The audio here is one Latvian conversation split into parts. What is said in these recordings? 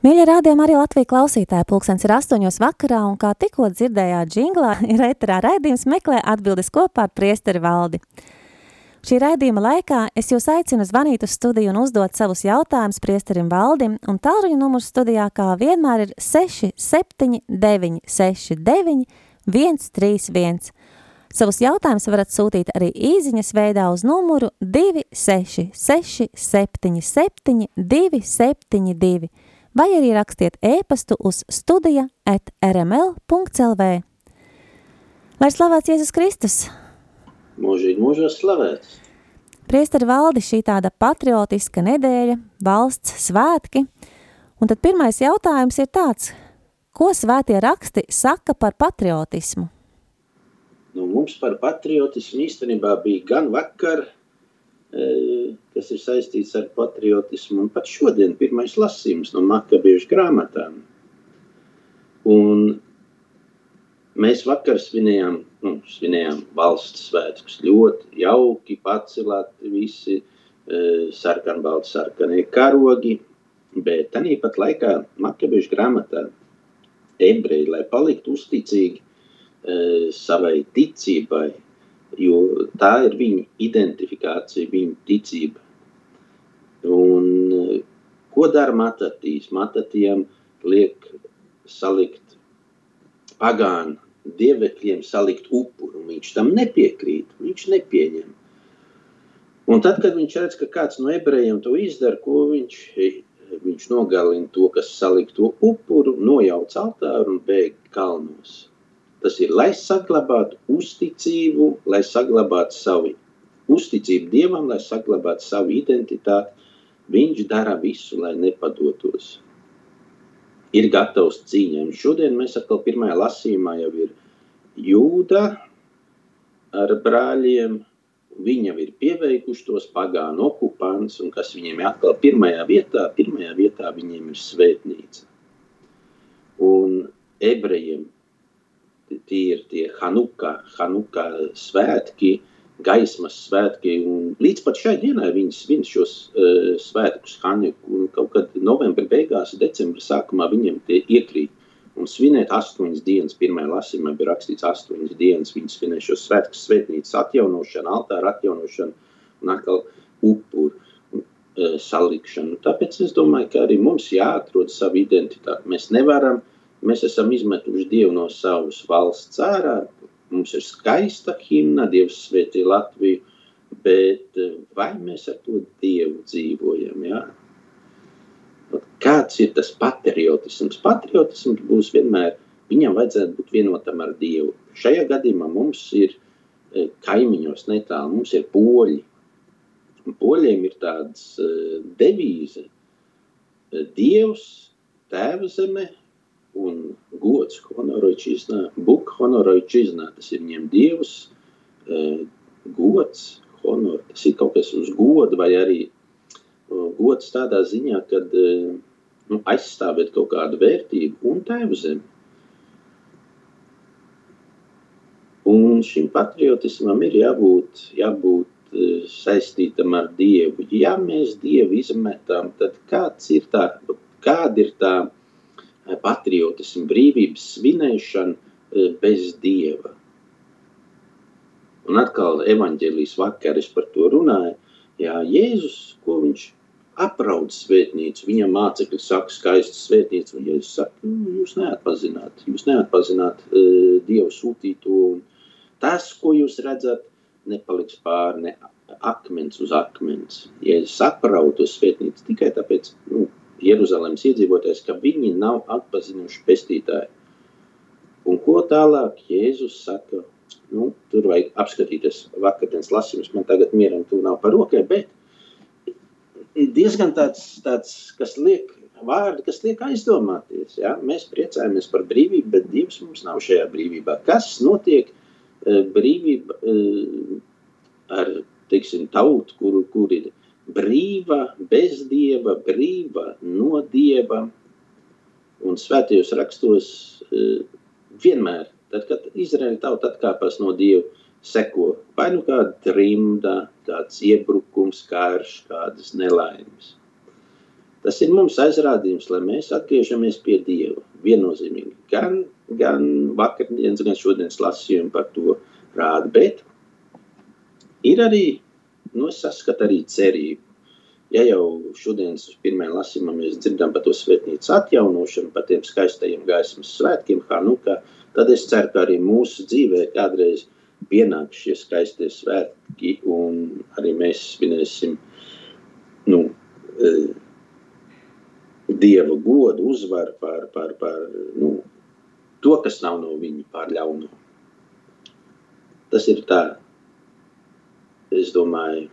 Mīļie rādījumi arī Latvijas klausītāji, pulkstens ir astoņos vakarā, un kā tikko dzirdējāt džinglā, ir eterā raidījums meklē atbildes kopā ar priesteri valdi. Šī raidījuma laikā es jūs aicinu zvanīt uz studiju un uzdot savus jautājumus priesterim valdim, un tālruņa numurs studijā kā vienmēr ir 679 69 131. Savus jautājumus varat sūtīt arī īziņas veidā uz numuru 266 77 272 vai arī rakstiet ēpastu uz studija at rml.lv. Lai slavēts Jēzus Kristus! Mūžīgi mūžos slavēts! Priestari valdi šī tāda patriotiska nedēļa, valsts svētki, un tad pirmais jautājums ir tāds, ko svētie raksti saka par patriotismu? Nu, mums par patriotismu īstenībā bija gan vakar, kas ir saistīts ar patriotismu, un pat šodien pirmais lasījums no makabiešu grāmatām. Un mēs vakar svinējām, nu, svinējām valsts svētkus. Ļoti jauki, pacelāti visi sarkanbalti sarkanie karogi, bet tanī pat laikā makabiešu grāmatā ebreji, lai paliktu uzticīgi savai ticībai, jo tā ir viņa identifikācija, viņa ticība. Un, ko dara Matatīs? Matatiem liek salikt pagānu dievekļiem, salikt upuru. Viņš tam nepiekrīt, viņš nepieņem. Un tad, kad viņš redz, ka kāds no ebrejiem to izdara, ko viņš, viņš nogalina to, kas salikt to upuru, nojauc altāru un bēg kalnos. Tas ir, lai saglabātu uzticību, lai saglabātu savu uzticību Dievam, lai saglabātu savu identitāti. Viņš dara visu, lai nepadotos. Ir gatavs cīņai. Šodien mēs atkal pirmajā lasījumā jau ir jūda ar brāļiem. Viņam ir pieveikuši tos pagānu okupants, un kas viņiem ir atkal pirmajā vietā, pirmajā vietā viņiem ir svētnīca. Un ebrejiem tie ir tie Hanuka, Hanuka svētki, gaismas svētki. Un līdz pat šai dienai viņi svin šos uh, svētkus Hanuku. Un kaut kad novembra beigās, decembra sākumā viņiem tie iekrīt. Un svinēt astoņas dienas, pirmajā lasījumā bija rakstīts astoņas dienas, viņi svinēja šos svētkus, svētnīcas atjaunošanu, altāra atjaunošanu un atkal upuru uh, salikšanu. Tāpēc es domāju, ka arī mums jāatrod savu identitāti. Mēs nevaram Mēs esam izmetuši Dievu no savas valsts ārā. Mums ir skaista himna, Dievs svētī Latviju, bet eh, vai mēs ar to Dievu dzīvojam? Jā? Kāds ir tas patriotisms? Patriotisms būs vienmēr, viņam vajadzētu būt vienotam ar Dievu. Šajā gadījumā mums ir eh, kaimiņos netālu, mums ir poļi. Poļiem ir tāds eh, devīze – Dievs, tēva zeme, un gods honoroičīznā, buk honoroičīznā, tas ir viņiem dievs, uh, gods, honor, tas ir kaut kas uz godu vai arī uh, gods tādā ziņā, kad uh, nu, aizstāvēt kaut kādu vērtību un tēvu zemi. Un šim patriotismam ir jābūt, jābūt saistītam ar Dievu. Ja mēs Dievu izmetam, tad kāds ir tā, kāda ir tā patriotismu, brīvības svinēšana eh, bez dieva. Un atkal evaņģēlijas vakar es par to runāju. Jā, Jēzus, ko viņš apraud svētnīcu, viņam mācekļi saka skaistu svētnīcu, un Jēzus saka, nu, jūs neatpazināt, jūs neatpazināt uh, Dievu sūtīto, un tas, ko jūs redzat, nepaliks pār ne akmens uz akmens. Jēzus apraud to svētnīcu tikai tāpēc, nu, Jeruzalemes iedzīvotājs, ka viņi nav atpazinuši pestītāju. Un ko tālāk Jēzus saka? Nu, tur vajag apskatīties vakardienas lasījumus, man tagad mieram tu nav par rokai, bet diezgan tāds, tāds kas liek vārdi, kas liek aizdomāties. Ja? Mēs priecājamies par brīvību, bet Dievs mums nav šajā brīvībā. Kas notiek brīvība ar, teiksim, tautu, kur, kur ir brīva, bez dieva, brīva no dieva. Un svētajos rakstos vienmēr, tad, kad Izraēla tauta atkāpās no dieva, seko vai nu kāda trimda, kāds iebrukums, karš, kādas nelaimes. Tas ir mums aizrādījums, lai mēs atgriežamies pie Dieva. Viennozīmīgi. Gan, gan vakardienas, gan šodienas lasījumi par to rāda. Bet ir arī, nu, es saskatu arī cerību. Ja jau šodienas pirmajā lasījumā mēs dzirdam par to svētnīcu atjaunošanu, par tiem skaistajiem gaismas svētkiem, Hanuka, tad es ceru, ka arī mūsu dzīvē kādreiz pienāks šie skaistie svētki un arī mēs svinēsim, nu, dieva godu, uzvaru par, par, par nu, to, kas nav no viņa, pār ļauno. Tas ir tā, es domāju.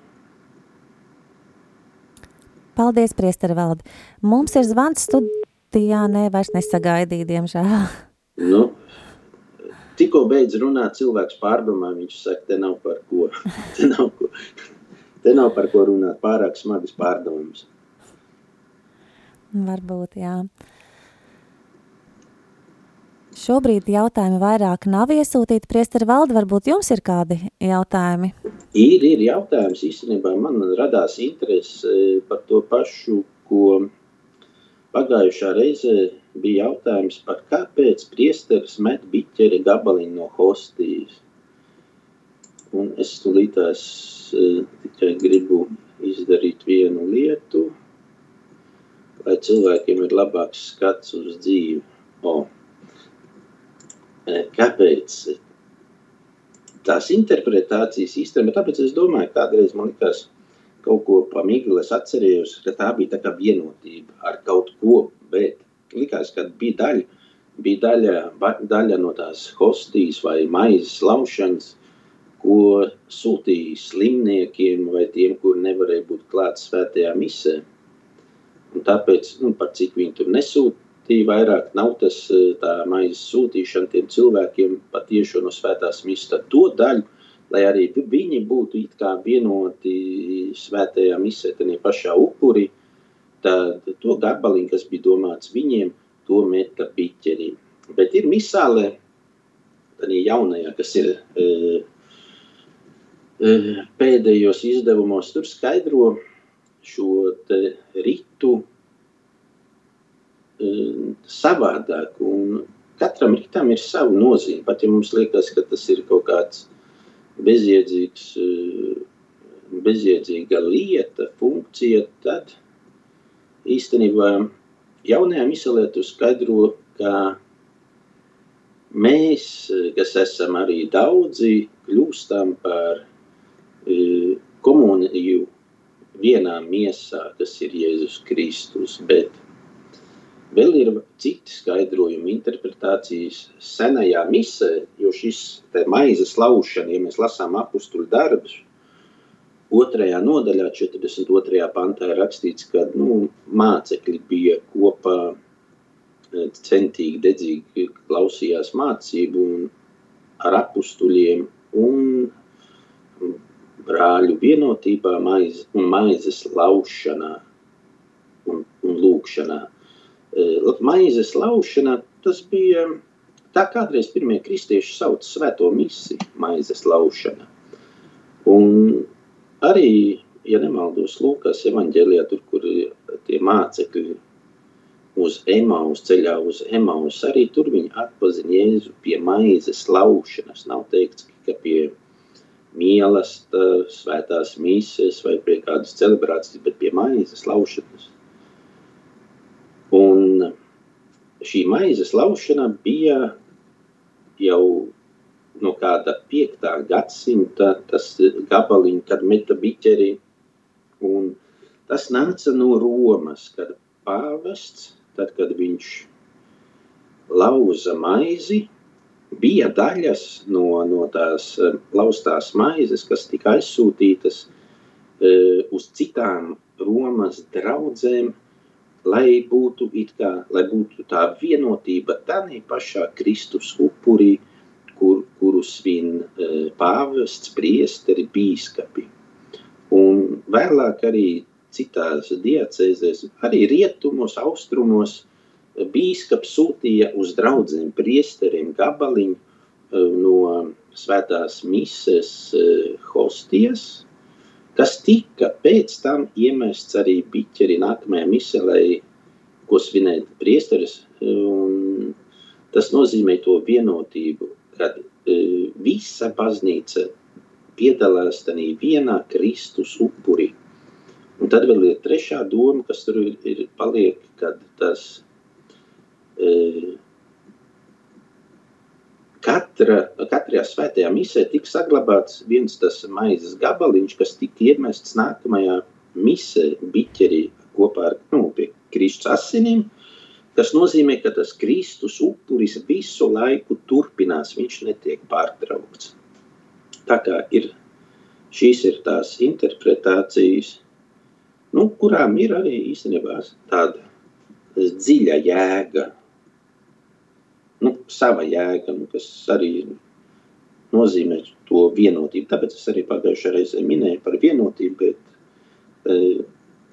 Paldies, Priester Valdi. Mums ir zvans studijā, ne, vairs nesagaidīja, diemžēl. Nu, tikko beidz runāt, cilvēks pārdomā, viņš saka, te nav par ko, te nav, ko, te nav par ko runāt, pārāk smagas pārdomas. Varbūt, jā. Šobrīd jautājumi vairāk nav iesūtīti. Priesteri Valdi, varbūt jums ir kādi jautājumi? Ir, ir jautājums. Īstenībā man radās interese eh, par to pašu, ko pagājušā reize bija jautājums par kāpēc priesteris met biķeri gabaliņu no hostijas. Un es tulītās uh, tikai gribu izdarīt vienu lietu – lai cilvēkiem ir labāks skats uz dzīvi. O, e, kāpēc? Tās interpretācijas īstenībā, tāpēc es domāju, kādreiz man likās kaut ko pamigli, es atcerējos, ka tā bija tā kā vienotība ar kaut ko, bet likās, ka bija daļa, bija daļa, daļa no tās hostijas vai maizes laušanas, ko sūtīja slimniekiem vai tiem, kur nevarēja būt klāt svētajā misē. Un tāpēc, nu, par cik viņi tur nesūtīja, vairāk nav tas eh, maizes sūtīšana tiem cilvēkiem patiešo no svētās misas. Tad to daļu, lai arī viņi būtu vienoti svētajā misē, tajā pašā upurī, tad to gabaliņu, kas bija domāts viņiem, to meta piķerī. Bet ir misālē, tādā jaunajā, kas ir e, e, pēdējos izdevumos, tur skaidro, šo ritu savādāk. Un katram ritam ir sava nozīme. Pat ja mums liekas, ka tas ir kaut kāds bezjēdzīgs, uh, bezjēdzīga lieta, funkcija, tad īstenībā jaunajā misalē tu skaidro, ka mēs, kas esam arī daudzi, kļūstam par uh, komuniju vienā miesā, kas ir Jēzus Kristus, bet vēl ir citi skaidrojumi, interpretācijas senajā misē, jo šis maizes laušana, ja mēs lasām apustuļu darbus, otrajā nodaļā, 42. pantā ir rakstīts, ka nu, mācekļi bija kopā e, centīgi, dedzīgi klausījās mācību ar apustuļiem un brāļu vienotībā maiz, un maizes laušanā un, un lūkšanā. E, maizes laušana tas bija tā kādreiz pirmie kristieši sauc svēto misiju, maizes laušana. Un arī, ja nemaldos Lūkas evaņģēlijā, tur, kur tie mācekļi uz Emaus, ceļā uz Emaus, arī tur viņi atpazina Jēzu pie maizes laušanas. Nav teikts, ka pie mīlestība, svētās mīsas vai pie kādas celebrācijas, bet pie maizes laušanas. Un šī maizes laušana bija jau no kāda 5. gadsimta tas gabaliņš, kad meta biķeri. Un tas nāca no Romas, kad pāvests, tad, kad viņš lauza maizi, bija daļas no, no tās eh, laustās maizes, kas tika aizsūtītas uh, uz citām Romas draudzēm, lai būtu, kā, lai būtu tā vienotība tādā pašā Kristus upurī, kur, kur kuru svin pāvests, priesteri, bīskapi. Un vēlāk arī citās diacēzēs, arī rietumos, austrumos, bīskaps sūtīja uz draugiem priesteriem gabaliņu no svētās mises hostijas, kas tika pēc tam iemests arī biķeri nākamajā miselē, ko svinēt priesteris. Tas nozīmē to vienotību, kad visa baznīca piedalās tajā vienā Kristus upurī. Un tad vēl ir trešā doma, kas tur ir, ir paliek, kad tas e, katra, katrajā svētajā misē tika saglabāts viens tas maizes gabaliņš, kas tika iemests nākamajā misē biķerī kopā ar, nu, Kristus asinīm, kas nozīmē, ka tas Kristus upuris visu laiku turpinās, viņš netiek pārtraukts. Tā kā ir, šīs ir tās interpretācijas, nu, kurām ir arī īstenībā tāda dziļa jēga, nu, sava jēga, nu, kas arī nozīmē to vienotību. Tāpēc es arī pagājušajā reizē minēju par vienotību, bet e,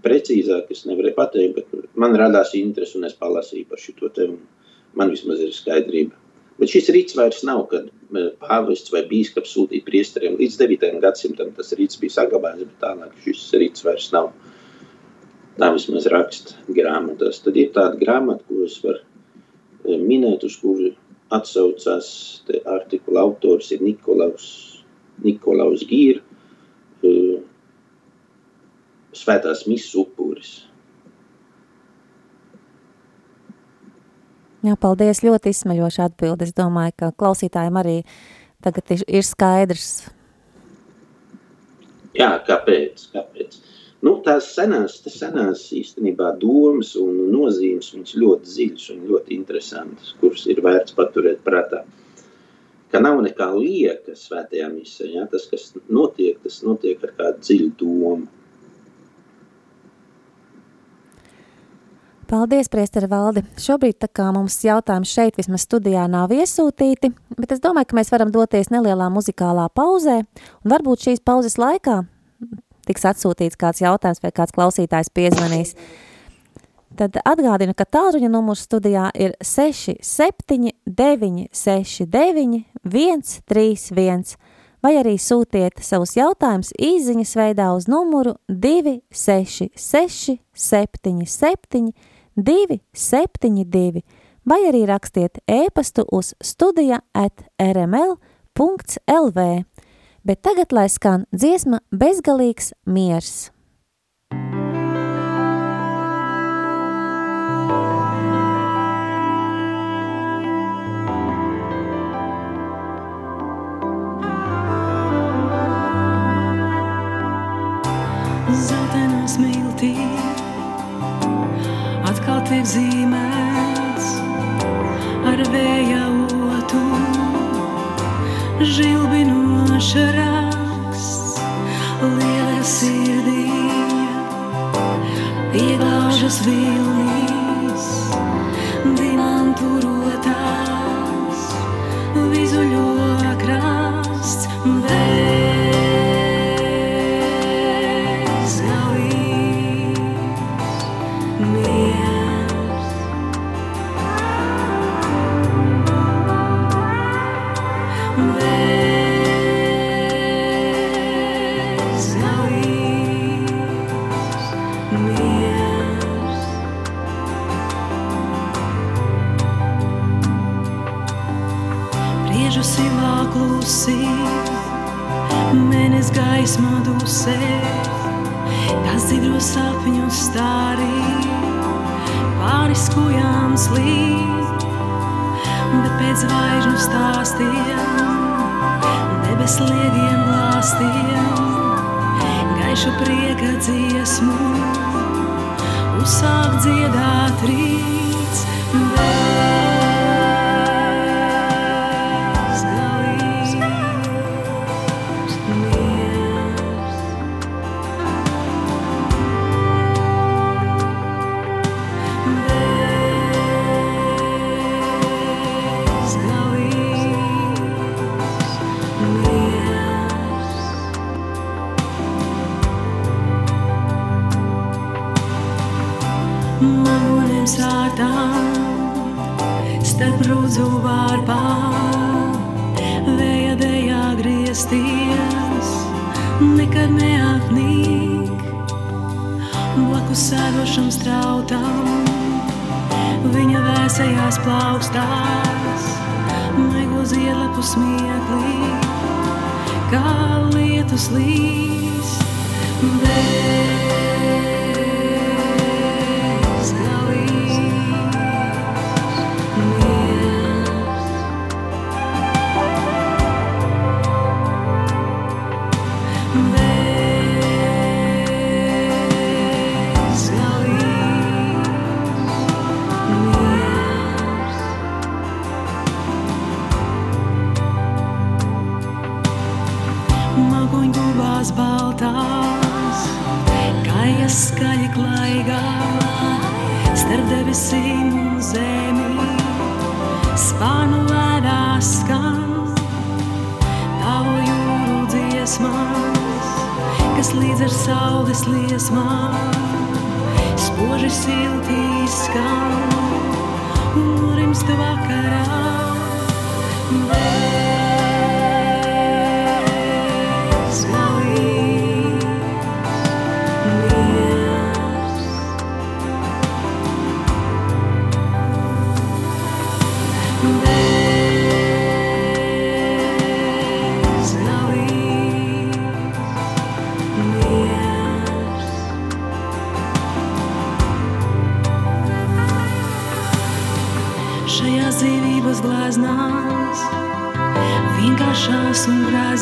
precīzāk es nevarēju pateikt, bet man radās interesi un es palasīju par šo un man vismaz ir skaidrība. Bet šis rīts vairs nav, kad pāvests vai bīskaps sūtīja priesteriem. Līdz 9. gadsimtam tas rīts bija saglabājies, bet tālāk šis rīts vairs nav. Tā vismaz raksta grāmatās. Tad ir tāda grāmata, ko es varu eh, minēt, uz kuru atsaucās artikula autors ir Nikolaus, Nikolaus Gīra, eh, Svētās misas upuris. Jā, paldies, ļoti izsmeļoši atbildi. Es domāju, ka klausītājiem arī tagad ir, ir skaidrs. Jā, kāpēc? kāpēc? Nu, tās senās, tas senās īstenībā domas un nozīmes, viņas ļoti dziļas un ļoti interesantas, kuras ir vērts paturēt prātā. Ka nav nekā lieka svētajā misē, ja? tas, kas notiek, tas notiek ar kādu dziļu domu. Paldies, Priesteri Valdi. Šobrīd tā kā mums jautājums šeit vismaz studijā nav iesūtīti, bet es domāju, ka mēs varam doties nelielā muzikālā pauzē, un varbūt šīs pauzes laikā tiks atsūtīts kāds jautājums vai kāds klausītājs piezvanīs. Tad atgādinu, ka tālruņa numurs studijā ir 679 69 131, vai arī sūtiet savus jautājumus īziņas veidā uz numuru 266 77 272 vai arī rakstiet ēpastu uz studija at rml.lv. Bet tagad lai skan dziesma bezgalīgs miers. Zeltenā smiltī atkal tiek zīmēts ar vēja otu, žilbinoša raksts, liela sirdī, pieglaužas vilnīs, dimanturotās, griezties, nekad neapnīk. Blakus sēdošam strautam, viņa vēsējās plaukstās, maigo ziedlapu smieklī, kā lietus līs. Bez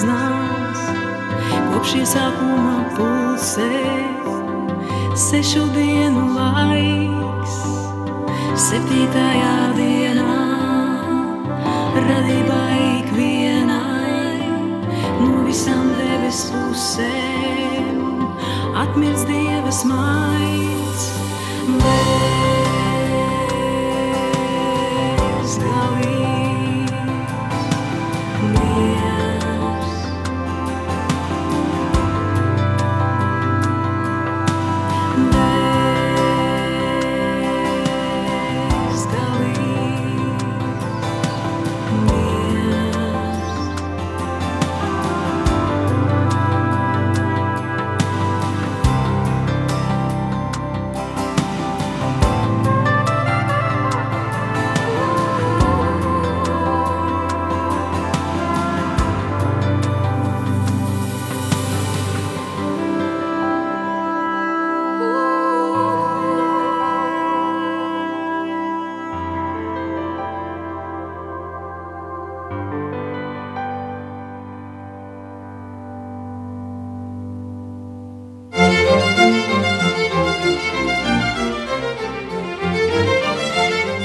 un grāznās, kopš iesākuma pulsē, sešu dienu laiks, septītajā dienā, radībā ikvienai, no visām debes pusēm, atmirst dievas maids. Bez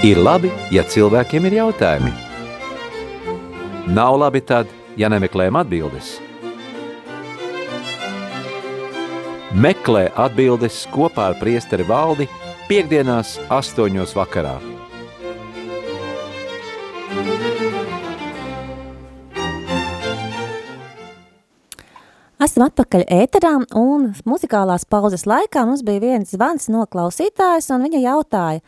Ir labi, ja cilvēkiem ir jautājumi. Nav labi tad, ja nemeklējam atbildes. Meklē atbildes kopā ar priesteri valdi piekdienās astoņos vakarā. Esam atpakaļ ēterā un muzikālās pauzes laikā mums bija viens zvans no klausītājas un viņa jautāja,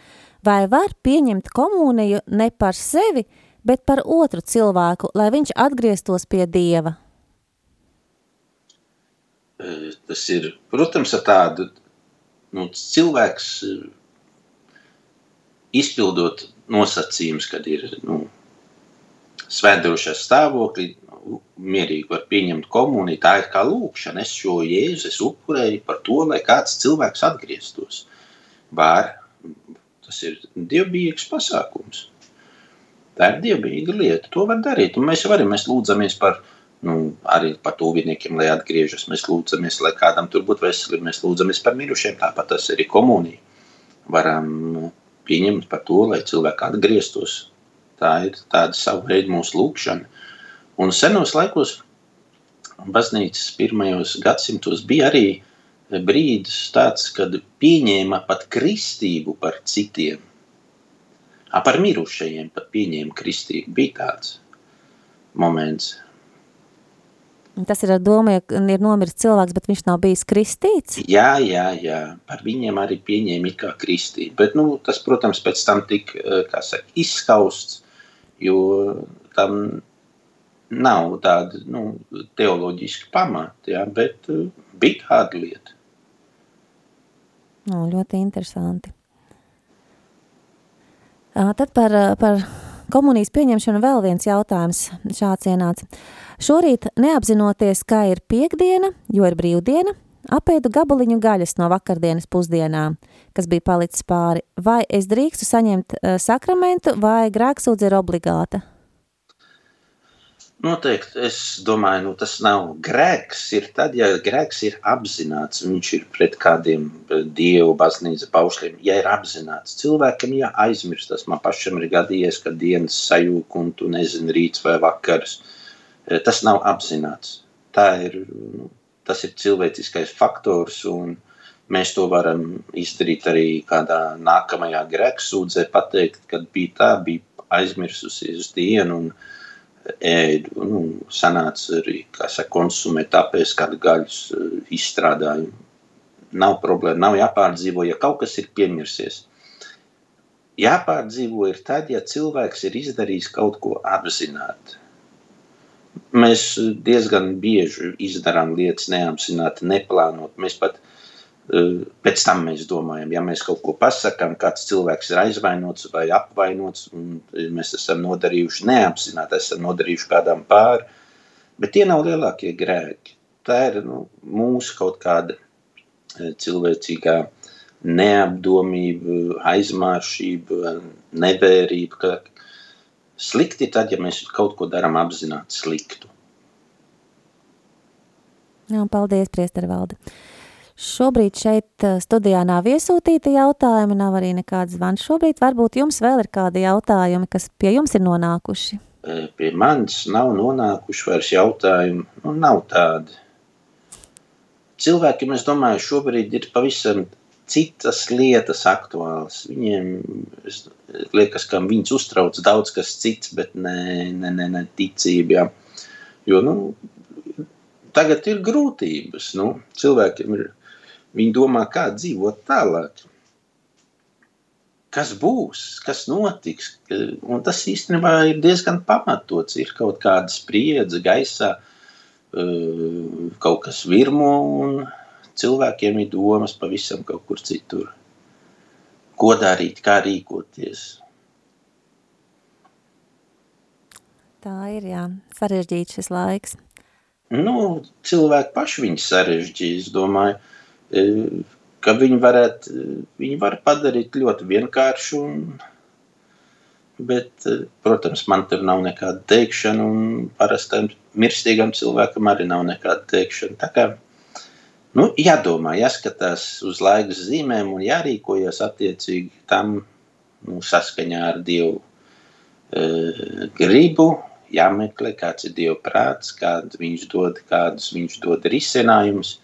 vai var pieņemt komuniju ne par sevi, bet par otru cilvēku, lai viņš atgrieztos pie Dieva. Eh, Tas ir, protams, ar tādu nu, cilvēks eh, izpildot nosacījumus, kad ir nu, svētdošais stāvokļi, nu, mierīgi var pieņemt komuniju. Tā ir kā lūkšana. Es šo jēzu es upurēju par to, lai kāds cilvēks atgrieztos. Var, tas ir dievbijīgs pasākums. Tā ir dievbijīga lieta. To var darīt. Un mēs varam, mēs lūdzamies par, nu, arī par tuviniekiem, lai atgriežas. Mēs lūdzamies, lai kādam tur būtu veselība. Mēs lūdzamies par mirušiem. Tāpat tas arī komunija. Varam pieņemt par to, lai cilvēki atgrieztos. Tā ir tāda sava veida mūsu lūkšana. Un senos laikos, baznīcas pirmajos gadsimtos, bija arī brīdis tāds, kad pieņēma pat kristību par citiem. A, par mirušajiem pat pieņēma kristību. Bija tāds moments. Tas ir ar domu, ja ir nomiris cilvēks, bet viņš nav bijis kristīts. Jā, jā, jā, par viņiem arī pieņēma it kā kristību, bet, nu, tas, protams, pēc tam tik, eh, kā saka, izskausts, jo tam nav tāda, nu, teoloģiska pamata, jā, bet eh, bija tāda lieta. Nu, ļoti interesanti. Tad par, par komunijas pieņemšanu vēl viens jautājums šāds ienāca. Šorīt neapzinoties, ka ir piekdiena, jo ir brīvdiena, apēdu gabaliņu gaļas no vakardienas pusdienām, kas bija palicis pāri. Vai es drīkstu saņemt ā, sakramentu vai grēksūdze ir obligāta? Noteikti, es domāju, nu, tas nav grēks. Ir tad, ja grēks ir apzināts, viņš ir pret kādiem eh, dievu baznīcas paušļiem. Ja ir apzināts, cilvēkam jāaizmirst, tas man pašam ir gadījies, ka dienas sajūg un tu nezini rīts vai vakars. Eh, Tas nav apzināts. Tā ir, nu, tas ir cilvēciskais faktors mēs to varam izdarīt arī kādā nākamajā grēksūdzē, pateikt, kad bija tā, bija aizmirsusi uz dienu un ēdu, nu, sanāca arī, kā saka, konsumēt, tāpēc kādu gaļas eh, izstrādājumu. Nav problēma, nav jāpārdzīvo, ja kaut kas ir piemirsies. Jāpārdzīvo ir tad, ja cilvēks ir izdarījis kaut ko apzināti. Mēs diezgan bieži izdarām lietas neapzināti, neplānot. Mēs pat eh, pēc tam mēs domājam, ja mēs kaut ko pasakām, kāds cilvēks ir aizvainots vai apvainots, un mēs esam nodarījuši neapzināti, esam nodarījuši kādam pāri, bet tie nav lielākie grēki. Tā ir nu, mūsu kaut kāda eh, cilvēcīgā neapdomība, aizmāršība, nevērība, slikti ir tad, ja mēs kaut ko darām apzināti sliktu. Jā, paldies, Priestervalde. Šobrīd šeit ā, studijā nav iesūtīti jautājumi, nav arī nekāds zvans. Šobrīd varbūt jums vēl ir kādi jautājumi, kas pie jums ir nonākuši. E, Pie manis nav nonākuši vairs jautājumi, nu nav tādi. Cilvēkiem, es domāju, šobrīd ir pavisam citas lietas aktuālas. Viņiem es, liekas, ka viņus uztrauc daudz kas cits, bet ne, ne, ne, ne ticība. Jā. Jo, nu, tagad ir grūtības. Nu, cilvēkiem ir, viņi domā, kā dzīvot tālāk. Kas būs, kas notiks? Un tas īstenībā ir diezgan pamatots. Ir kaut kāda spriedze gaisā, eh, kaut kas virmo, un cilvēkiem ir domas pavisam kaut kur citur. Ko darīt, kā rīkoties. Tā ir, jā, sarežģīts šis laiks. Nu, cilvēki paši viņu sarežģīja. Es domāju, e, ka viņi varētu, viņi var padarīt ļoti vienkāršu. Un, bet, e, protams, man tur nav nekāda teikšana, un parastam mirstīgam cilvēkam arī nav nekāda teikšana. Tā kā, nu, jādomā, jāskatās uz laikas zīmēm un jārīkojas attiecīgi tam nu, saskaņā ar Dievu e, gribu, jāmeklē, kāds ir Dieva prāts, kāds viņš dod, kādus viņš dod risinājumus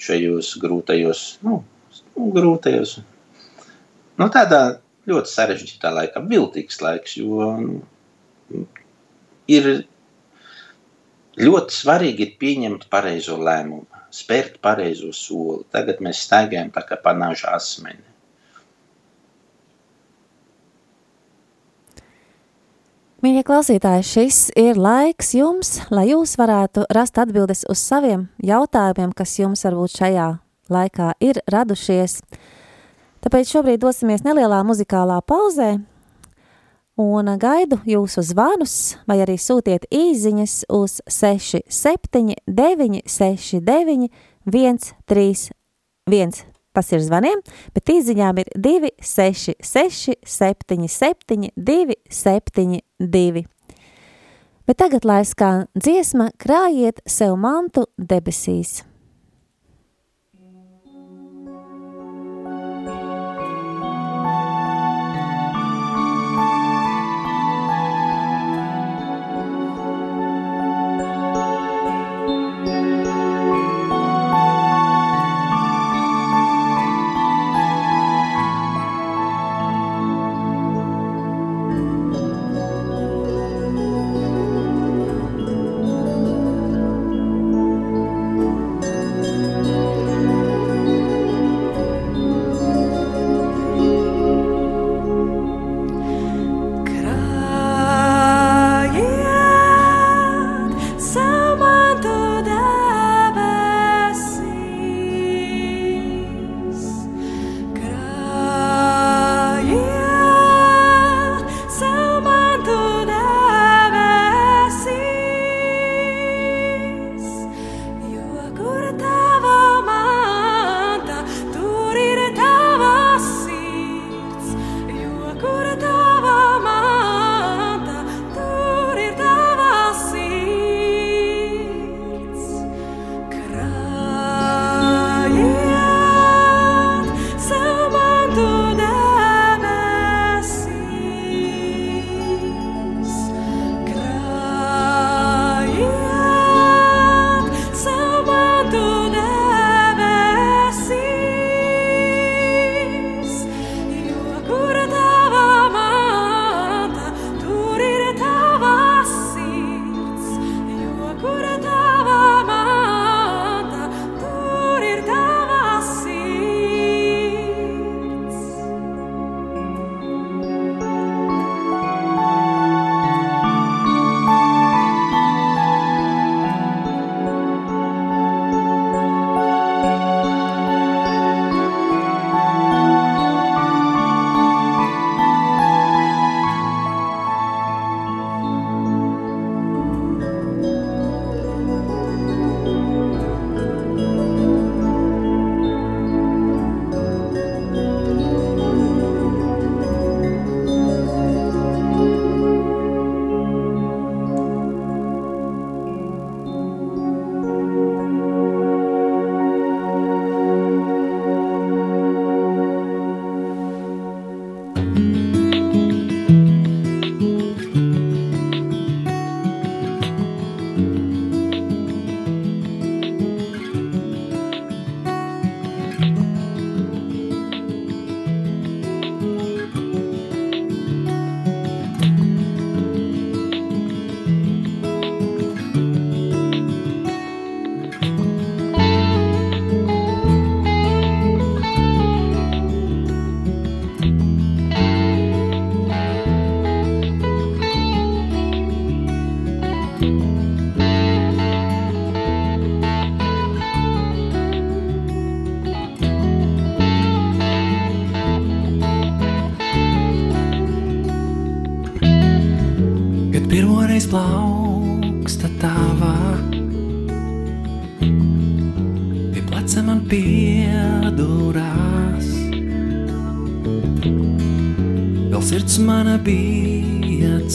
šajos grūtajos, nu, nu grūtajos, nu, tādā ļoti sarežģītā laikā, viltīgs laiks, jo nu, ir ļoti svarīgi ir pieņemt pareizo lēmumu, spērt pareizo soli. Tagad mēs staigājam tā kā panāža asmeni. Mīļie klausītāji, šis ir laiks jums, lai jūs varētu rast atbildes uz saviem jautājumiem, kas jums varbūt šajā laikā ir radušies. Tāpēc šobrīd dosimies nelielā muzikālā pauzē un gaidu jūsu zvanus vai arī sūtiet īziņas uz 679 69 131. Tas ir zvaniem, bet īziņām ir 266 77 272. Bet tagad, lai skan dziesma, krājiet sev mantu debesīs.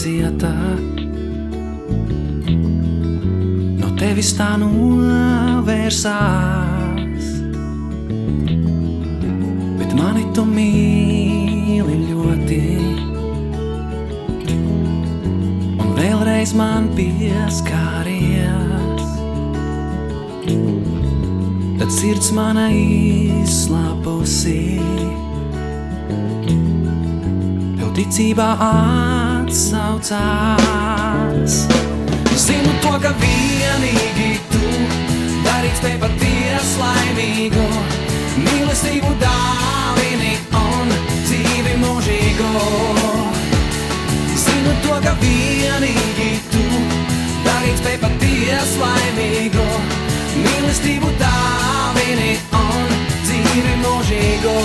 Cieta. No tevis tā novērsās. Bet mani tu mīli ļoti. Un vēlreiz man pieskāries. Tad sirds mana izslāpusi. Tev ticībā atsaucās. Zinu to, ka vienīgi tu darīt spēj paties laimīgu. Mīlestību dāvini un dzīvi mūžīgu. Zinu to, ka vienīgi tu darīt spēj paties laimīgu. Mīlestību dāvini un dzīvi mūžīgu.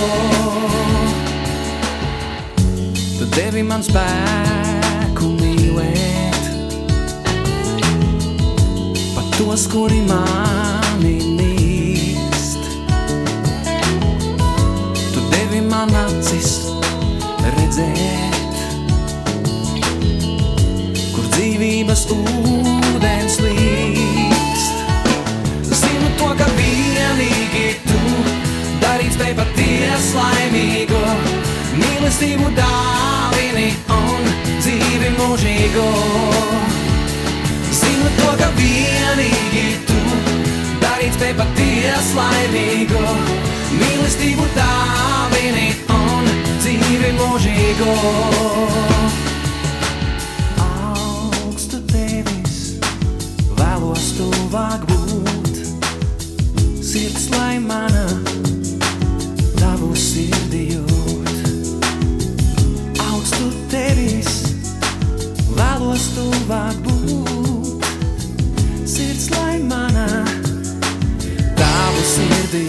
Tu devi man spēku tos, kuri mani nīst. Tu devi man acis redzēt, kur dzīvības ūdens līst. Zinu to, ka vienīgi tu darīt spēj paties laimīgu. Mīlestību dāvini un dzīvi mūžīgu. Zinu to, ka vienīgi tu darīt spēj paties laimīgu. Mīlestību dāvini un dzīvi mūžīgu. Augstu tevis vēlos tuvāk būt. Sirds lai mana tavu sirdi jūt. Augstu tevis vēlos tuvāk būt. Sirds lai mana tavu sirdi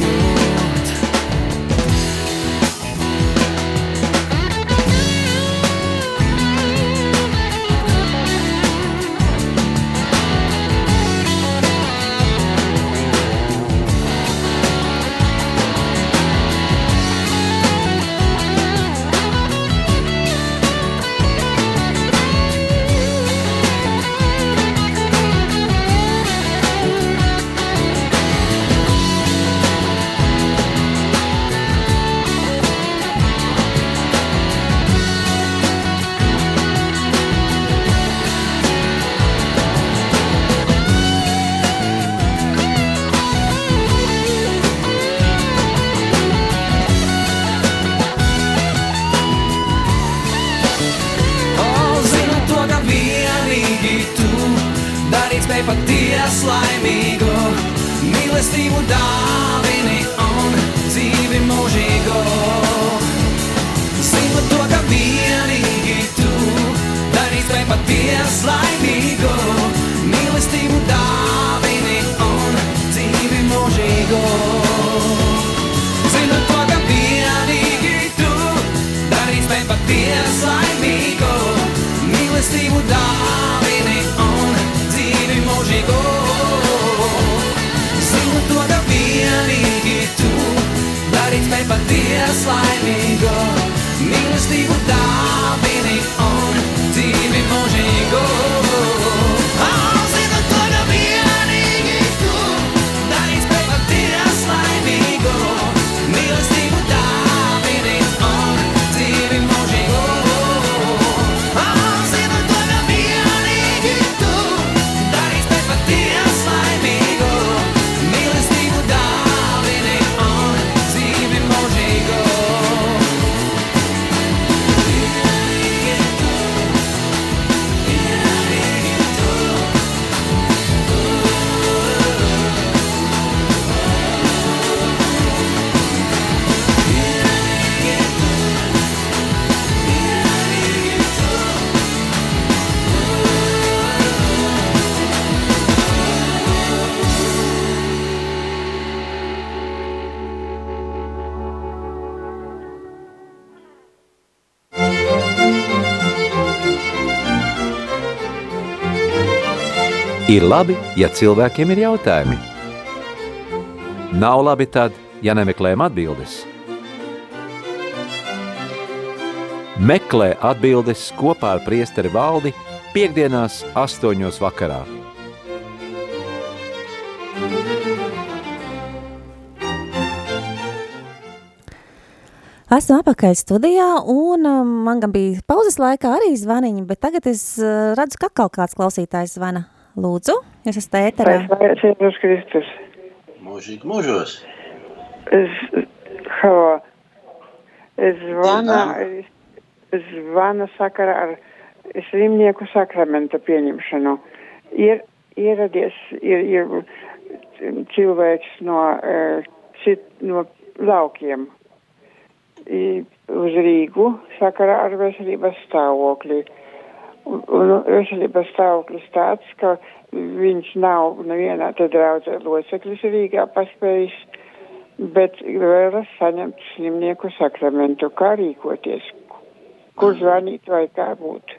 Ir labi, ja cilvēkiem ir jautājumi. Nav labi tad, ja nemeklējam atbildes. Meklē atbildes kopā ar priesteri valdi piekdienās astoņos vakarā. Esmu apakaļ studijā, un um, man gan bija pauzes laikā arī zvaniņi, bet tagad es uh, redzu, ka atkal kāds klausītājs zvana. Lūdzu, jūs esat ēterā. Slavēts Jēzus Kristus. Mūžīgi mūžos. Es, halo, es zvanu, es, es zvanu sakarā ar slimnieku sakramenta pieņemšanu. Ir ieradies, ir, ir cilvēks no, uh, cit, no laukiem i- uz Rīgu sakarā ar veselības stāvokli. Un, un veselības stāvoklis tāds, ka viņš nav nevienā te draudzē loceklis Rīgā paspējis, bet vēlas saņemt slimnieku sakramentu. Kā rīkoties? Kur zvanīt vai kā būt?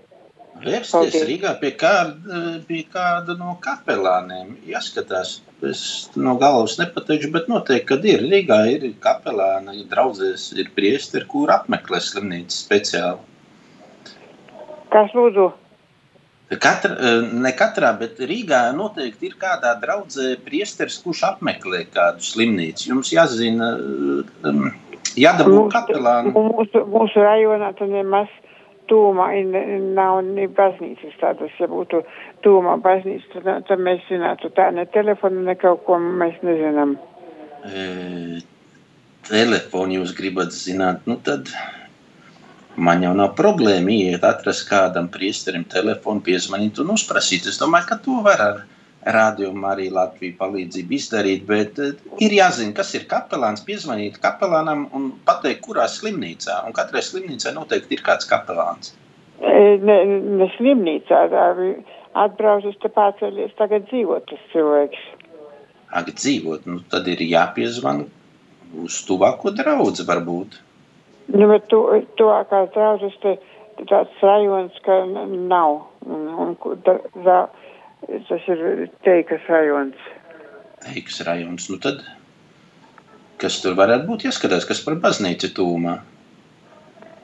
Vērsties. Rīgā pie kāda, pie kāda no kapelāniem. Jāskatās, es no galvas nepateikšu, bet noteikti, kad ir Rīgā, ir kapelāni, ir draudzēs, ir priesteri, kur apmeklē slimnīcu speciāli. Kas lūdzu? Katra, eh, ne katrā, bet Rīgā noteikti ir kādā draudzē priesteris, kurš apmeklē kādu slimnīcu. Jums jāzina, eh, um, jādabū kapelāni. mūsu, mūsu rajonā tad nemaz tūmā nav ne baznīcas tādas, ja būtu tūmā baznīca, tad, tad mēs zinātu tā, ne telefonu, ne kaut ko mēs nezinām. E, telefonu jūs gribat zināt, nu tad man jau nav problēma iet, atrast kādam priesterim telefonu, piezvanīt un uzprasīt. Es domāju, ka to var ar rādījumu arī Latviju palīdzību izdarīt, bet eh, ir jāzina, kas ir kapelāns, piezvanīt kapelānam un pateikt, kurā slimnīcā. Un katrai slimnīcai noteikti ir kāds kapelāns. E, Ne, ne slimnīcā, atbraucis te pārceļies tagad dzīvot tas cilvēks. Ak, dzīvot, nu tad ir jāpiezvan uz tuvāko draudzi varbūt. Nu, bet tu, tuvākās draudzes te tāds rajons, ka nav. Un, un, da, da, tas ir teikas rajons. Teiks rajons, nu tad, kas tur varētu būt, jāskatās, kas par baznīcu tūmā.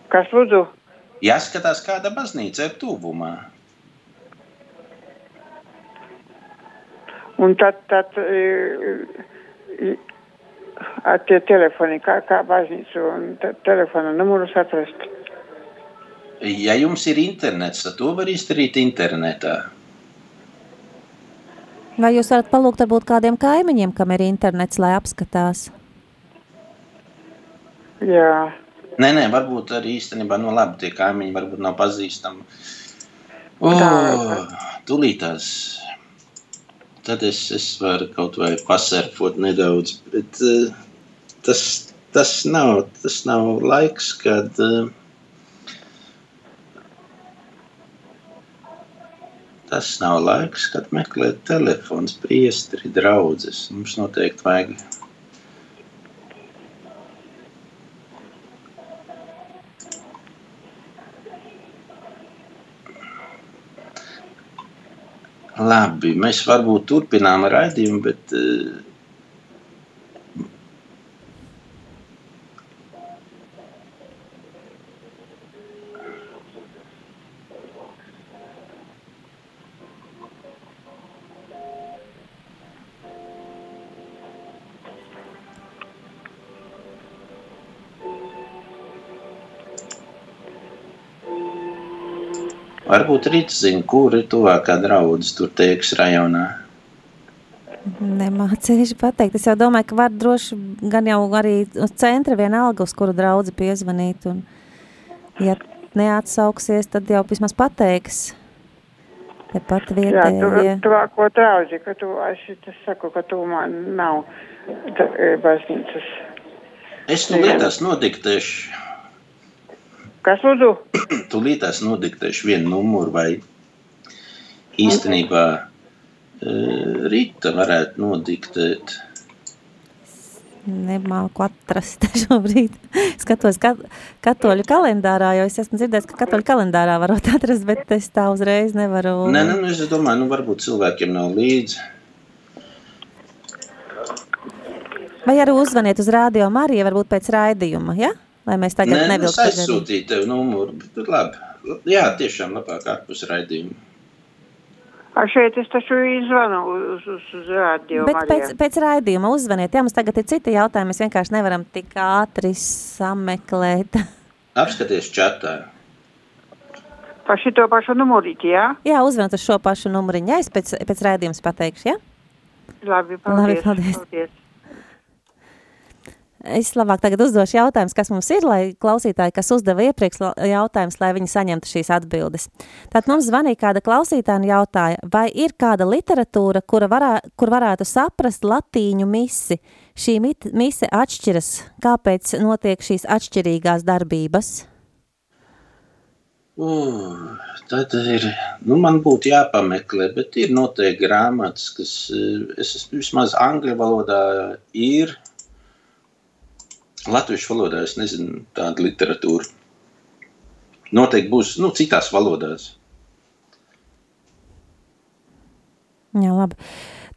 Kas lūdzu? Jāskatās, kāda baznīca ir tuvumā. Un tad, tad e, e, ar tie telefoni, kā, kā baznīcu un te, telefona numurus atrast. Ja jums ir internets, tad to var izdarīt internetā. Vai jūs varat palūgt varbūt kādiem kaimiņiem, kam ir internets, lai apskatās? Jā, Nē, nē, varbūt arī īstenībā no labi tie kaimiņi varbūt nav pazīstami. O, Tā. tūlītās. Tad es, es varu kaut vai paserfot nedaudz, bet uh, tas, tas, nav, tas nav laiks, kad uh, Tas nav laiks, kad meklēt telefons, priesteri, draudzes. Mums noteikti vajag Labi, mēs varbūt turpinām raidījumu, bet uh, varbūt rīt zina, kur ir tuvākā draudzes tur teiks rajonā. Nemācīšu pateikt. Es jau domāju, ka var droši gan jau arī uz centra vienalga, uz kuru draudzi piezvanīt. Un, ja neatsauksies, tad jau vismaz pateiks. Ja pat jā tu, vietējie. tuvāko draudzi, ka tu, es tas saku, ka tu man nav e, baznīcas. Es tūlītās nodiktēšu, Kas lūdzu? tūlītās nodiktēšu vienu numuru vai īstenībā eh, Rīta varētu nodiktēt. nemāku atrast šobrīd. Skatos ka, katoļu kalendārā, jo es esmu dzirdējis, ka katoļu kalendārā varot atrast, bet es tā uzreiz nevaru. Nē, nē, nu, es domāju, nu, varbūt cilvēkiem nav līdzi. Vai arī uzzvaniet uz rādio Mariju, varbūt pēc raidījuma, ja? Lai mēs tagad Nē, nu, es nevilktu garīgi. aizsūtīju tev numuru, bet tad labi. Jā, tiešām labāk ārpus raidījuma. A šeit es taču izvanu uz, uz, uz rādio. Bet Marija. pēc, pēc raidījuma uzzvaniet, ja mums tagad ir citi jautājumi, mēs vienkārši nevaram tik ātri sameklēt. Apskaties čatā. Pa šito pašu numurīti, jā? Jā, uzzvaniet uz šo pašu numuriņu, ja es pēc, pēc raidījums pateikšu, ja? Labi, Labi, paldies. paldies. Es labāk tagad uzdošu jautājumus, kas mums ir, lai klausītāji, kas uzdeva iepriekš jautājumus, lai viņi saņemtu šīs atbildes. Tātad mums zvanīja kāda klausītāja un jautāja, vai ir kāda literatūra, kura varā, kur varētu saprast latīņu misi? Šī mit, mise atšķiras, kāpēc notiek šīs atšķirīgās darbības? Uh, tad ir, nu, man būtu jāpameklē, bet ir noteikti grāmatas, kas, eh, es esmu vismaz angļu valodā ir, latviešu valodā es nezinu tādu literatūru. Noteikti būs, nu, citās valodās. Jā, labi.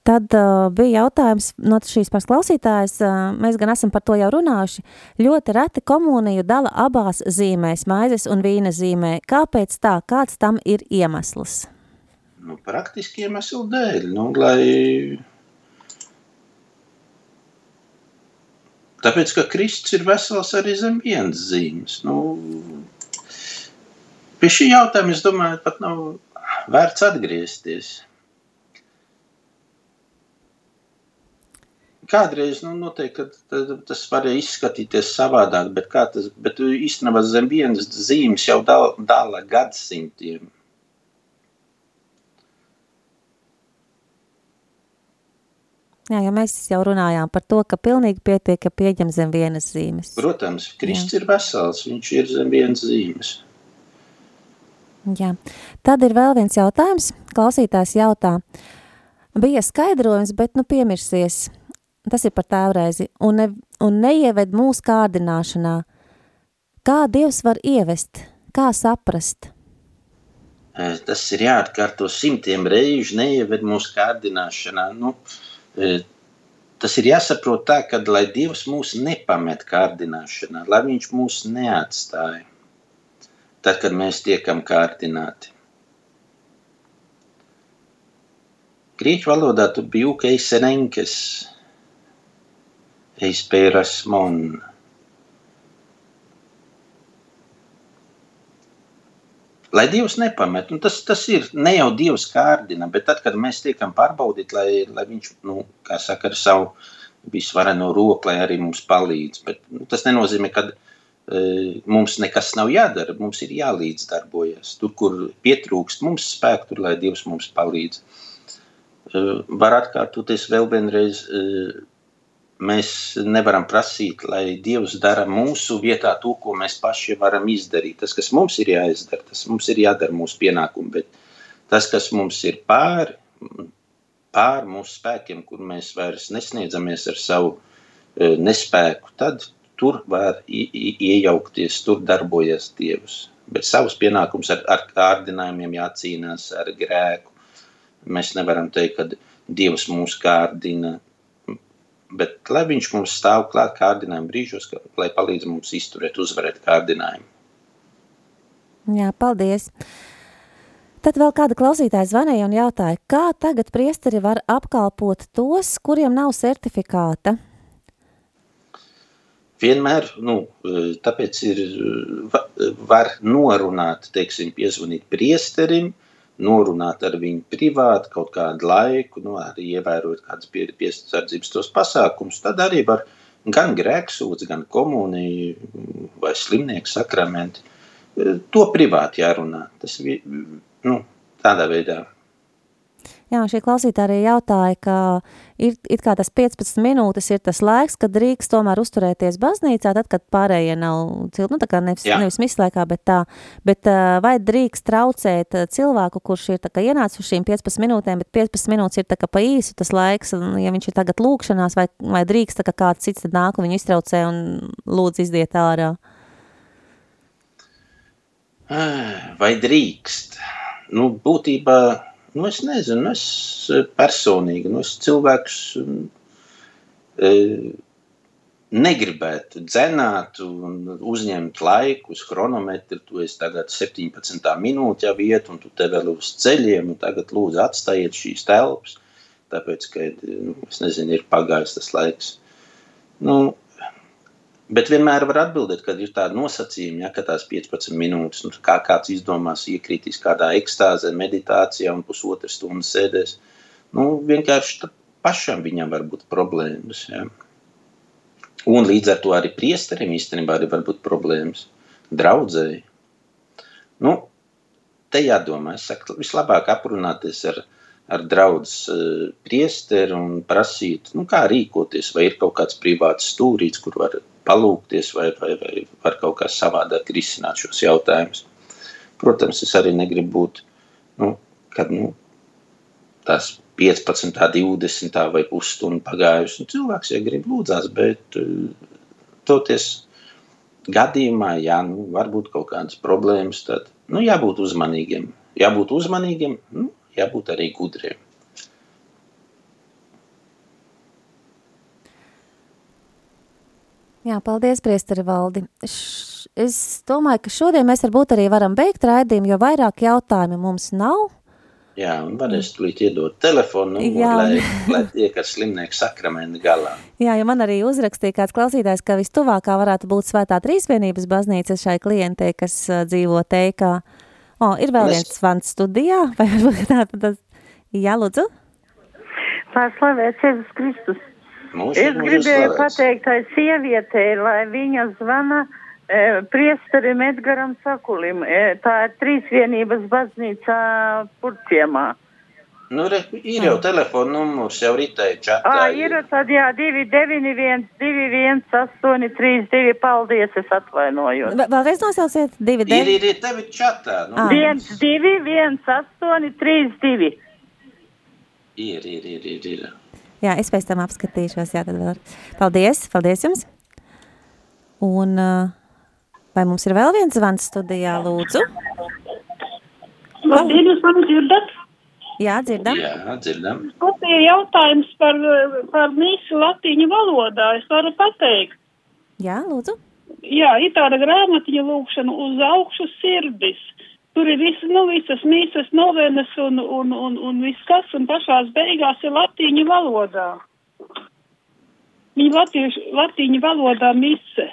Tad uh, bija jautājums no šīs pašas klausītājas. Uh, mēs gan esam par to jau runājuši. Ļoti reti komuniju dala abās zīmēs, maizes un vīna zīmē. Kāpēc tā? Kāds tam ir iemesls? Nu, praktiski iemeslu dēļ, nu, lai... Tāpēc, ka Kristus ir vesels arī zem vienas zīmes. Nu, pie šī jautājuma, es domāju, pat nav vērts atgriezties. Kādreiz, nu, noteikti, tas varēja izskatīties savādāk, bet, tas, bet īstenībā zem vienas zīmes jau dala, dala gadsimtiem. Jā, jo mēs jau runājām par to, ka pilnīgi pietiek, ka pieņem zem vienas zīmes. Protams, Kristus ir vesels, viņš ir zem vienas zīmes. Jā. Tad ir vēl viens jautājums. Klausītājs jautā, bija skaidrojums, bet nu piemirsies. Tas ir par tēvreizi. Un, ne, un neieved mūsu kārdināšanā. Kā Dievs var ievest? Kā saprast? Eh, Tas ir jāatkārto simtiem reižu, neieved mūsu kārdināšanā. Nu, eh, tas ir jāsaprot tā, ka lai Dievs mūs nepamet kārdināšanā, lai Viņš mūs neatstāja, tad, kad mēs tiekam kārdināti. Grieķu valodā tur bija ukeis eispēras mon. Lai Dievs nepamet, un tas, tas ir ne jau Dievs kārdina, bet tad, kad mēs tiekam pārbaudīti, lai, lai viņš, nu, kā saka, ar savu visvareno roku, lai arī mums palīdz. Bet nu, tas nenozīmē, ka e, mums nekas nav jādara, mums ir jālīdzdarbojas. Tur, kur pietrūkst mums spēku, tur, lai Dievs mums palīdz. E, var atkārtoties vēl vienreiz, e, mēs nevaram prasīt, lai Dievs dara mūsu vietā to, ko mēs paši varam izdarīt. Tas, kas mums ir jāizdara, tas mums ir jādara mūsu pienākumu, bet tas, kas mums ir pāri, pāri mūsu spēkiem, kur mēs vairs nesniedzamies ar savu e, nespēku, tad tur var iejaukties, tur darbojas Dievs. Bet savus pienākumus ar, ar kārdinājumiem jācīnās ar grēku. Mēs nevaram teikt, ka Dievs mūs kārdina, bet lai viņš mums stāv klāt kārdinājumu brīžos, ka, lai palīdz mums izturēt, uzvarēt kārdinājumu. Jā, paldies. Tad vēl kāda klausītāja zvanīja un jautāja, kā tagad priesteri var apkalpot tos, kuriem nav certifikāta? Vienmēr, nu, tāpēc ir, va- var norunāt, teiksim, piezvanīt priesterim, norunāt ar viņu privāti kaut kādu laiku, nu, arī ievērot kādas pie- piesardzības tos pasākums, tad arī var gan grēksūdz, gan komuniju vai slimnieku sakramenti. To privāti jārunā. Tas nu, tādā veidā. Jā, šī klausītāja arī jautāja, ka ir it kā tas 15 minūtes ir tas laiks, kad drīkst tomēr uzturēties baznīcā, tad, kad pārējie nav cilti, nu tā kā nevis, Jā. nevis mislaikā, bet tā, bet vai drīkst traucēt cilvēku, kurš ir tā kā ienācis uz šīm 15 minūtēm, bet 15 minūtes ir tā kā pa īsu tas laiks, ja viņš ir tagad lūkšanās, vai, vai drīkst tā kā kāds cits tad nāk un viņu iztraucē un lūdz izdiet ārā? Vai drīkst? Nu, būtībā, nu, es nezinu, es eh, personīgi, nu, es cilvēks mm, eh, negribētu dzenāt un uzņemt laiku uz chronometru. Tu esi tagad 17. minūte jau iet, un tu te vēl uz ceļiem, un tagad lūdzu atstājiet šīs telpas, tāpēc, ka, nu, nezinu, ir pagājis tas laiks. Nu, Bet vienmēr var atbildēt, kad ir tāda nosacījuma, ja, ka tās 15 minūtes, nu, kā kāds izdomās, iekritīs kādā ekstāzē, meditācijā un pusotru stundu sēdēs. Nu, vienkārši pašam viņam var būt problēmas. Ja. Un līdz ar to arī priesterim īstenībā arī var būt problēmas. Draudzēji. Nu, te jādomā, es saku, vislabāk aprunāties ar, ar draudzes uh, priesteri un prasīt, nu, kā rīkoties, vai ir kaut kāds privāts stūrīts, kur var palūkties vai, vai, vai var kaut kā savādāk risināt šos jautājumus. Protams, es arī negribu būt, nu, kad nu, tās 15, 20 vai pusstundu pagājusi. Nu, cilvēks, ja grib lūdzās, bet uh, toties gadījumā, ja nu, var būt kaut kādas problēmas, tad nu, jābūt uzmanīgiem. Jābūt uzmanīgiem, nu, jābūt arī gudriem. Jā, paldies, priesteri Valdi. Š, es domāju, ka šodien mēs varbūt arī varam beigt raidījumu, jo vairāk jautājumu mums nav. Jā, un varēs tūlīt iedot telefonu, Jā. lai, lai tiek ar slimnieku sakramenti galā. Jā, jo man arī uzrakstīja kāds klausītājs, ka vistuvākā varētu būt svētā trīsvienības baznīca šai klientei, kas dzīvo teikā. O, ir vēl Mēs- viens svans studijā, vai varbūt tā, tas, jā, lūdzu? Pārslavēts Jēzus Kristus. Mūsu Es gribēju pateikt tai sievietei, lai viņa zvana e, priesterim Edgaram Sakulim. E, tā ir trīsvienības baznīca Purciemā. Nu, re, ir jau telefona numurs, jau ritēja čatā. Ā, ir tad jā, 291, 21832, paldies, es atvainojos. V- Vēlreiz nosauciet divi Ir, devi. ir, ir tevi čatā. Nu, Ā. 1, 2, 1, 8, 3, 2. ir, ir, ir, ir, ir. Jā, es pēc tam apskatīšos, jā, tad vēl. Paldies, paldies jums. Un uh, vai mums ir vēl viens zvans studijā, lūdzu? Labdien, jūs mani dzirdat? Jā, dzirdam. Jā, dzirdam. Ir jautājums par, par mīsu latīņu valodā. Es varu pateikt. Jā, lūdzu. Jā, ir tāda grāmatiņa lūkšana uz augšu sirdis. Tur ir visi, nu, visas mīsas, novenes un, un, un, un viss kas, un pašās beigās ir latīņu valodā. Viņa latīšu, latīņu valodā mise.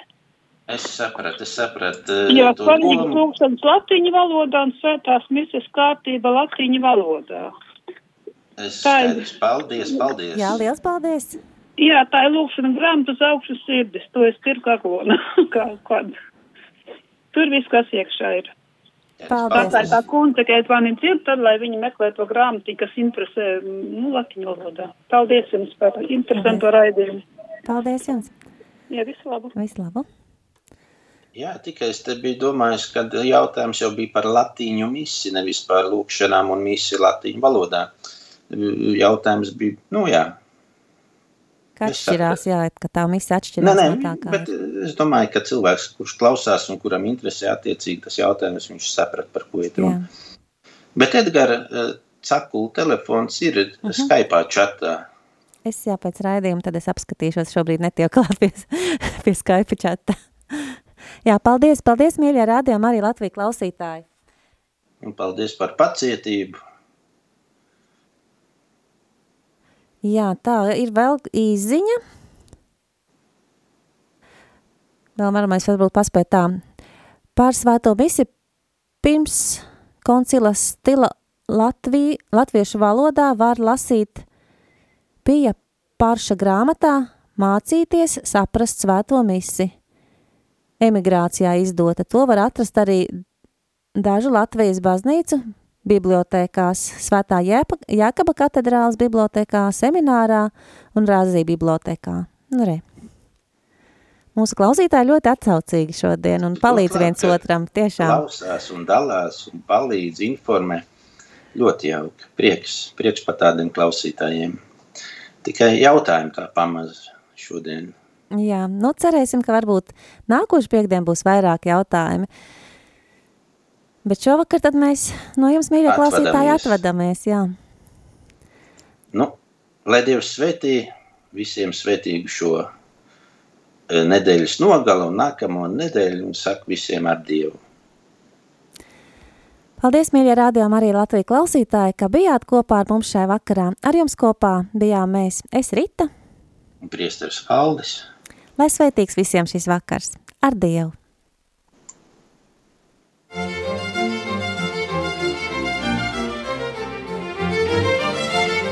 Es sapratu, es sapratu. Jā, to svarīgas domu. lūkšanas latīņu valodā un svētās mises kārtība latīņu valodā. Es tā ir. Paldies, paldies. Jā, liels paldies. Jā, tā ir lūkšana grāmata uz augšu sirdis. To es pirku aglona. kā, kad. Tur viss, kas iekšā ir. Paldies. Tā ir tā kundze, ka mani dzird, tad, lai viņi meklē to grāmatu, kas interesē, nu, latviešu valodā. Paldies jums par interesantu raidījumu. Paldies jums. Jā, visu labu. Visu labu. Jā, tikai es te biju domājis, ka jautājums jau bija par latīņu misi, nevis par lūkšanām un misi latīņu valodā. Jautājums bija, nu jā. Es atšķirās, jā, ka tā misija Nē, atšķirās nē, no tā, bet es domāju, ka cilvēks, kurš klausās un kuram interesē attiecīgi tas jautājums, viņš saprat, par ko ir runa. Bet Edgara eh, Cakula telefons ir uh Mhm. -huh. Skype čatā. Es jā, pēc raidījuma tad es apskatīšos, šobrīd netieku klāt pie, pie Skype čata. Jā, paldies, paldies, mīļie rādījumi arī Latviju klausītāji. Un paldies par pacietību. Jā, tā ir vēl īziņa. Vēl varam mēs varbūt paspēt tā. Pār svēto misi pirms koncila stila Latviju, latviešu valodā var lasīt pie pārša grāmatā mācīties saprast svēto misi. Emigrācijā izdota. To var atrast arī dažu Latvijas baznīcu bibliotēkās, Svētā Jēkaba katedrāles bibliotēkā, seminārā un Rāzī bibliotēkā. Nu, re. Mūsu klausītāji ļoti atsaucīgi šodien un palīdz Turklāt, viens otram. Tiešām. Klausās un dalās un palīdz, informē. Ļoti jauki. Prieks, prieks par tādiem klausītājiem. Tikai jautājumi kā pamaz šodien. Jā, nu cerēsim, ka varbūt nākošu piekdien būs vairāk jautājumi. Bet šovakar tad mēs no jums, mīļie klausītāji, Atvadamies. Jā. Nu, lai Dievs svētī visiem svētīgu šo eh, nedēļas nogalu un nākamo nedēļu un saka visiem ar Dievu. Paldies, mīļie rādījumi, arī Latvijas klausītāji, ka bijāt kopā ar mums šajā vakarā. Ar jums kopā bijām mēs, es Rita. Un priesteris Aldis. Lai svētīgs visiem šis vakars. Ar Dievu!